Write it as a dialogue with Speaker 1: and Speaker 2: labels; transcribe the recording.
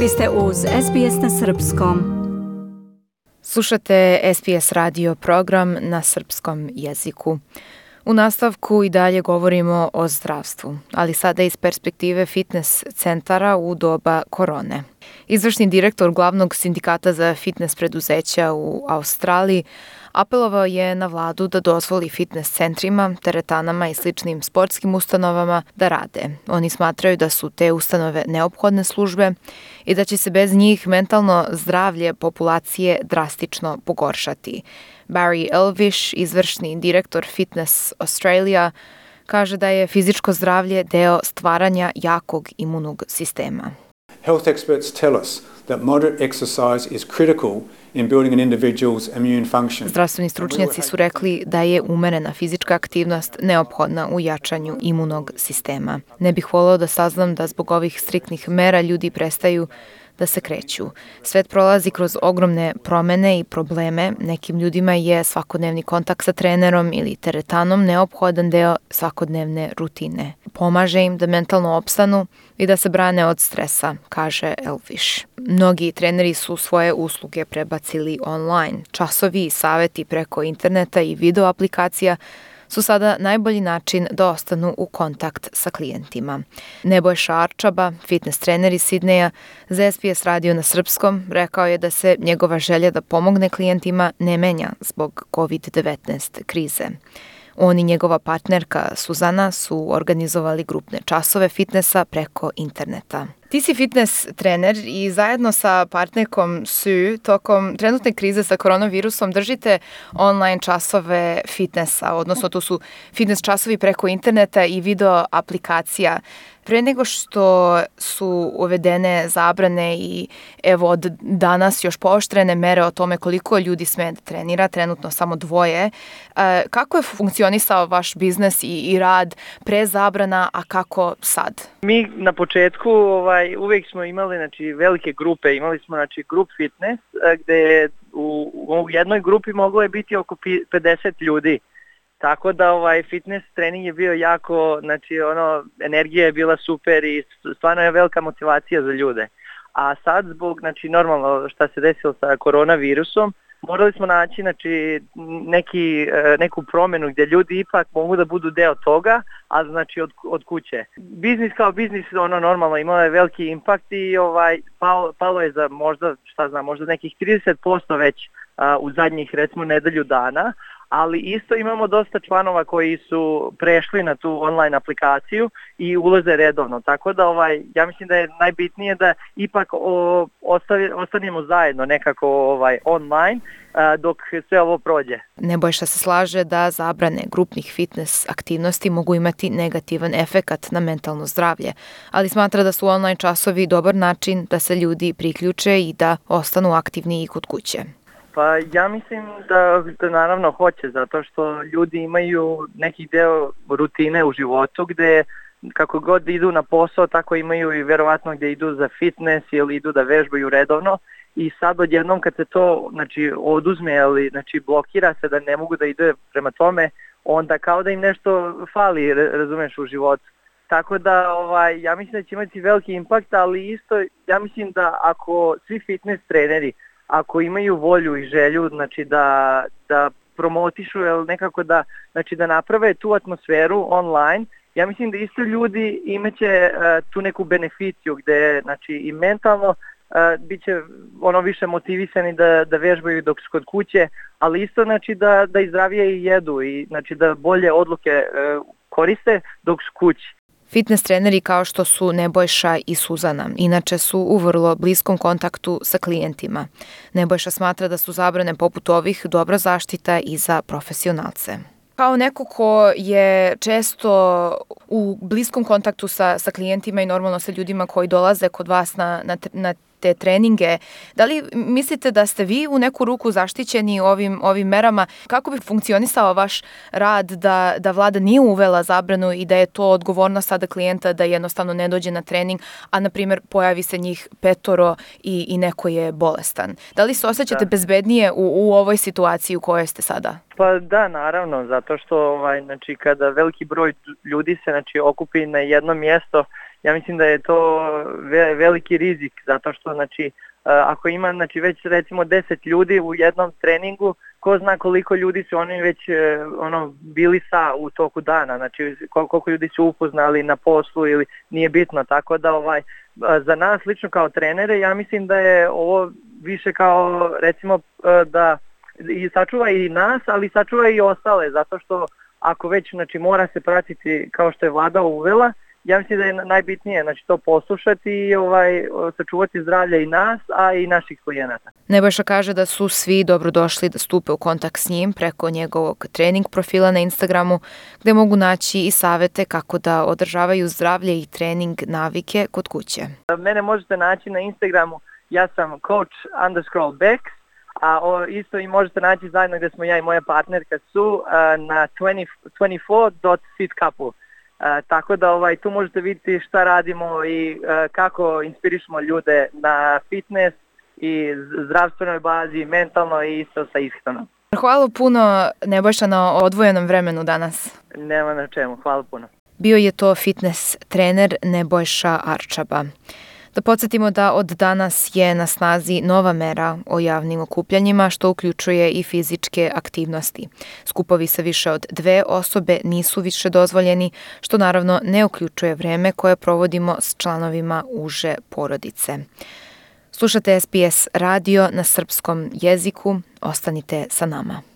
Speaker 1: Vi ste uz SBS na Srpskom.
Speaker 2: Slušate SBS radio program na srpskom jeziku. U nastavku i dalje govorimo o zdravstvu, ali sada iz perspektive fitness centara u doba korone. Izvršni direktor glavnog sindikata za fitness preduzeća u Australiji apelovao je na vladu da dozvoli fitness centrima, teretanama i sličnim sportskim ustanovama da rade. Oni smatraju da su te ustanove neophodne službe i da će se bez njih mentalno zdravlje populacije drastično pogoršati. Barry Elvish, izvršni direktor Fitness Australia, kaže da je fizičko zdravlje deo stvaranja jakog imunog sistema.
Speaker 3: Health experts tell us that moderate exercise is critical in building an individual's immune function.
Speaker 2: Zdravstveni stručnjaci su rekli da je umerena fizička aktivnost neophodna u jačanju imunog sistema. Ne bih volao da saznam da zbog ovih striktnih mera ljudi prestaju da se kreću. Svet prolazi kroz ogromne promene i probleme. Nekim ljudima je svakodnevni kontakt sa trenerom ili teretanom neophodan deo svakodnevne rutine. Pomaže im da mentalno opstanu i da se brane od stresa, kaže Elvish. Mnogi treneri su svoje usluge prebacili online. Časovi i saveti preko interneta i video aplikacija su sada najbolji način da ostanu u kontakt sa klijentima. Nebojša Arčaba, fitness trener iz Sidneja, za SPS radio na srpskom, rekao je da se njegova želja da pomogne klijentima ne menja zbog COVID-19 krize. On i njegova partnerka Suzana su organizovali grupne časove fitnessa preko interneta. Ti si fitness trener i zajedno sa partnerkom Su tokom trenutne krize sa koronavirusom držite online časove fitnessa, odnosno to su fitness časovi preko interneta i video aplikacija. Pre nego što su uvedene zabrane i evo od danas još pooštrene mere o tome koliko ljudi sme da trenira, trenutno samo dvoje, kako je funkcionisao vaš biznes i, i rad pre zabrana, a kako sad?
Speaker 4: Mi na početku ovaj, uvek smo imali znači, velike grupe, imali smo znači, grup fitness gde u, u jednoj grupi moglo je biti oko 50 ljudi. Tako da ovaj fitness trening je bio jako, znači ono energija je bila super i stvarno je velika motivacija za ljude. A sad zbog znači normalno šta se desilo sa koronavirusom, morali smo naći znači, neki, e, neku promenu gdje ljudi ipak mogu da budu deo toga, a znači od, od kuće. Biznis kao biznis ono normalno imao je veliki impakt i ovaj palo, palo je za možda šta znam, možda nekih 30% već a, u zadnjih recimo nedelju dana, ali isto imamo dosta članova koji su prešli na tu online aplikaciju i ulaze redovno. Tako da ovaj ja mislim da je najbitnije da ipak o, ostavi, ostanemo zajedno nekako ovaj online a, dok sve ovo prođe.
Speaker 2: Nebojša se slaže da zabrane grupnih fitness aktivnosti mogu imati negativan efekat na mentalno zdravlje, ali smatra da su online časovi dobar način da se ljudi priključe i da ostanu aktivni i kod kuće.
Speaker 4: Pa ja mislim da, da naravno hoće, zato što ljudi imaju neki deo rutine u životu gde kako god idu na posao, tako imaju i verovatno gde idu za fitness ili idu da vežbaju redovno i sad odjednom kad se to znači, oduzme ili znači, blokira se da ne mogu da ide prema tome, onda kao da im nešto fali, razumeš, u životu. Tako da ovaj, ja mislim da će imati veliki impakt, ali isto ja mislim da ako svi fitness treneri ako imaju volju i želju znači da, da promotišu ili nekako da, znači da naprave tu atmosferu online, ja mislim da isto ljudi imaće uh, tu neku beneficiju gde znači i mentalno uh, bit će ono više motivisani da, da vežbaju dok su kod kuće, ali isto znači da, da i zdravije i jedu i znači da bolje odluke uh, koriste dok su kući.
Speaker 2: Fitness treneri kao što su Nebojša i Suzana, inače su u vrlo bliskom kontaktu sa klijentima. Nebojša smatra da su zabrane poput ovih dobra zaštita i za profesionalce. Kao neko ko je često u bliskom kontaktu sa, sa klijentima i normalno sa ljudima koji dolaze kod vas na, na, na te treninge. Da li mislite da ste vi u neku ruku zaštićeni ovim, ovim merama? Kako bi funkcionisao vaš rad da, da vlada nije uvela zabranu i da je to odgovornost sada klijenta da jednostavno ne dođe na trening, a na primjer pojavi se njih petoro i, i neko je bolestan? Da li se osjećate da. bezbednije u, u ovoj situaciji u kojoj ste sada?
Speaker 4: Pa da, naravno, zato što ovaj, znači, kada veliki broj ljudi se znači, okupi na jedno mjesto ja mislim da je to ve, veliki rizik zato što znači ako ima znači već recimo 10 ljudi u jednom treningu, ko zna koliko ljudi su oni već e, ono bili sa u toku dana, znači koliko ljudi su upoznali na poslu ili nije bitno, tako da ovaj za nas lično kao trenere ja mislim da je ovo više kao recimo e, da i sačuva i nas, ali sačuva i ostale, zato što ako već znači mora se pratiti kao što je vlada uvela, ja mislim da je najbitnije znači, to poslušati i ovaj, sačuvati zdravlje i nas, a i naših klijenata.
Speaker 2: Nebojša kaže da su svi dobrodošli da stupe u kontakt s njim preko njegovog trening profila na Instagramu, gde mogu naći i savete kako da održavaju zdravlje i trening navike kod kuće.
Speaker 4: Mene možete naći na Instagramu, ja sam coach underscore Becks, a o, isto i možete naći zajedno gde smo ja i moja partnerka su na 20, 24.fitcouple. E, tako da ovaj tu možete vidjeti šta radimo i e, kako inspirišemo ljude na fitness i zdravstvenoj bazi, mentalno i isto sa ishranom.
Speaker 2: Hvala puno Nebojša na odvojenom vremenu danas.
Speaker 4: Nema na čemu, hvala puno.
Speaker 2: Bio je to fitness trener Nebojša Arčaba. Da podsjetimo da od danas je na snazi nova mera o javnim okupljanjima što uključuje i fizičke aktivnosti. Skupovi sa više od dve osobe nisu više dozvoljeni, što naravno ne uključuje vreme koje provodimo s članovima uže porodice. Slušate SBS radio na srpskom jeziku. Ostanite sa nama.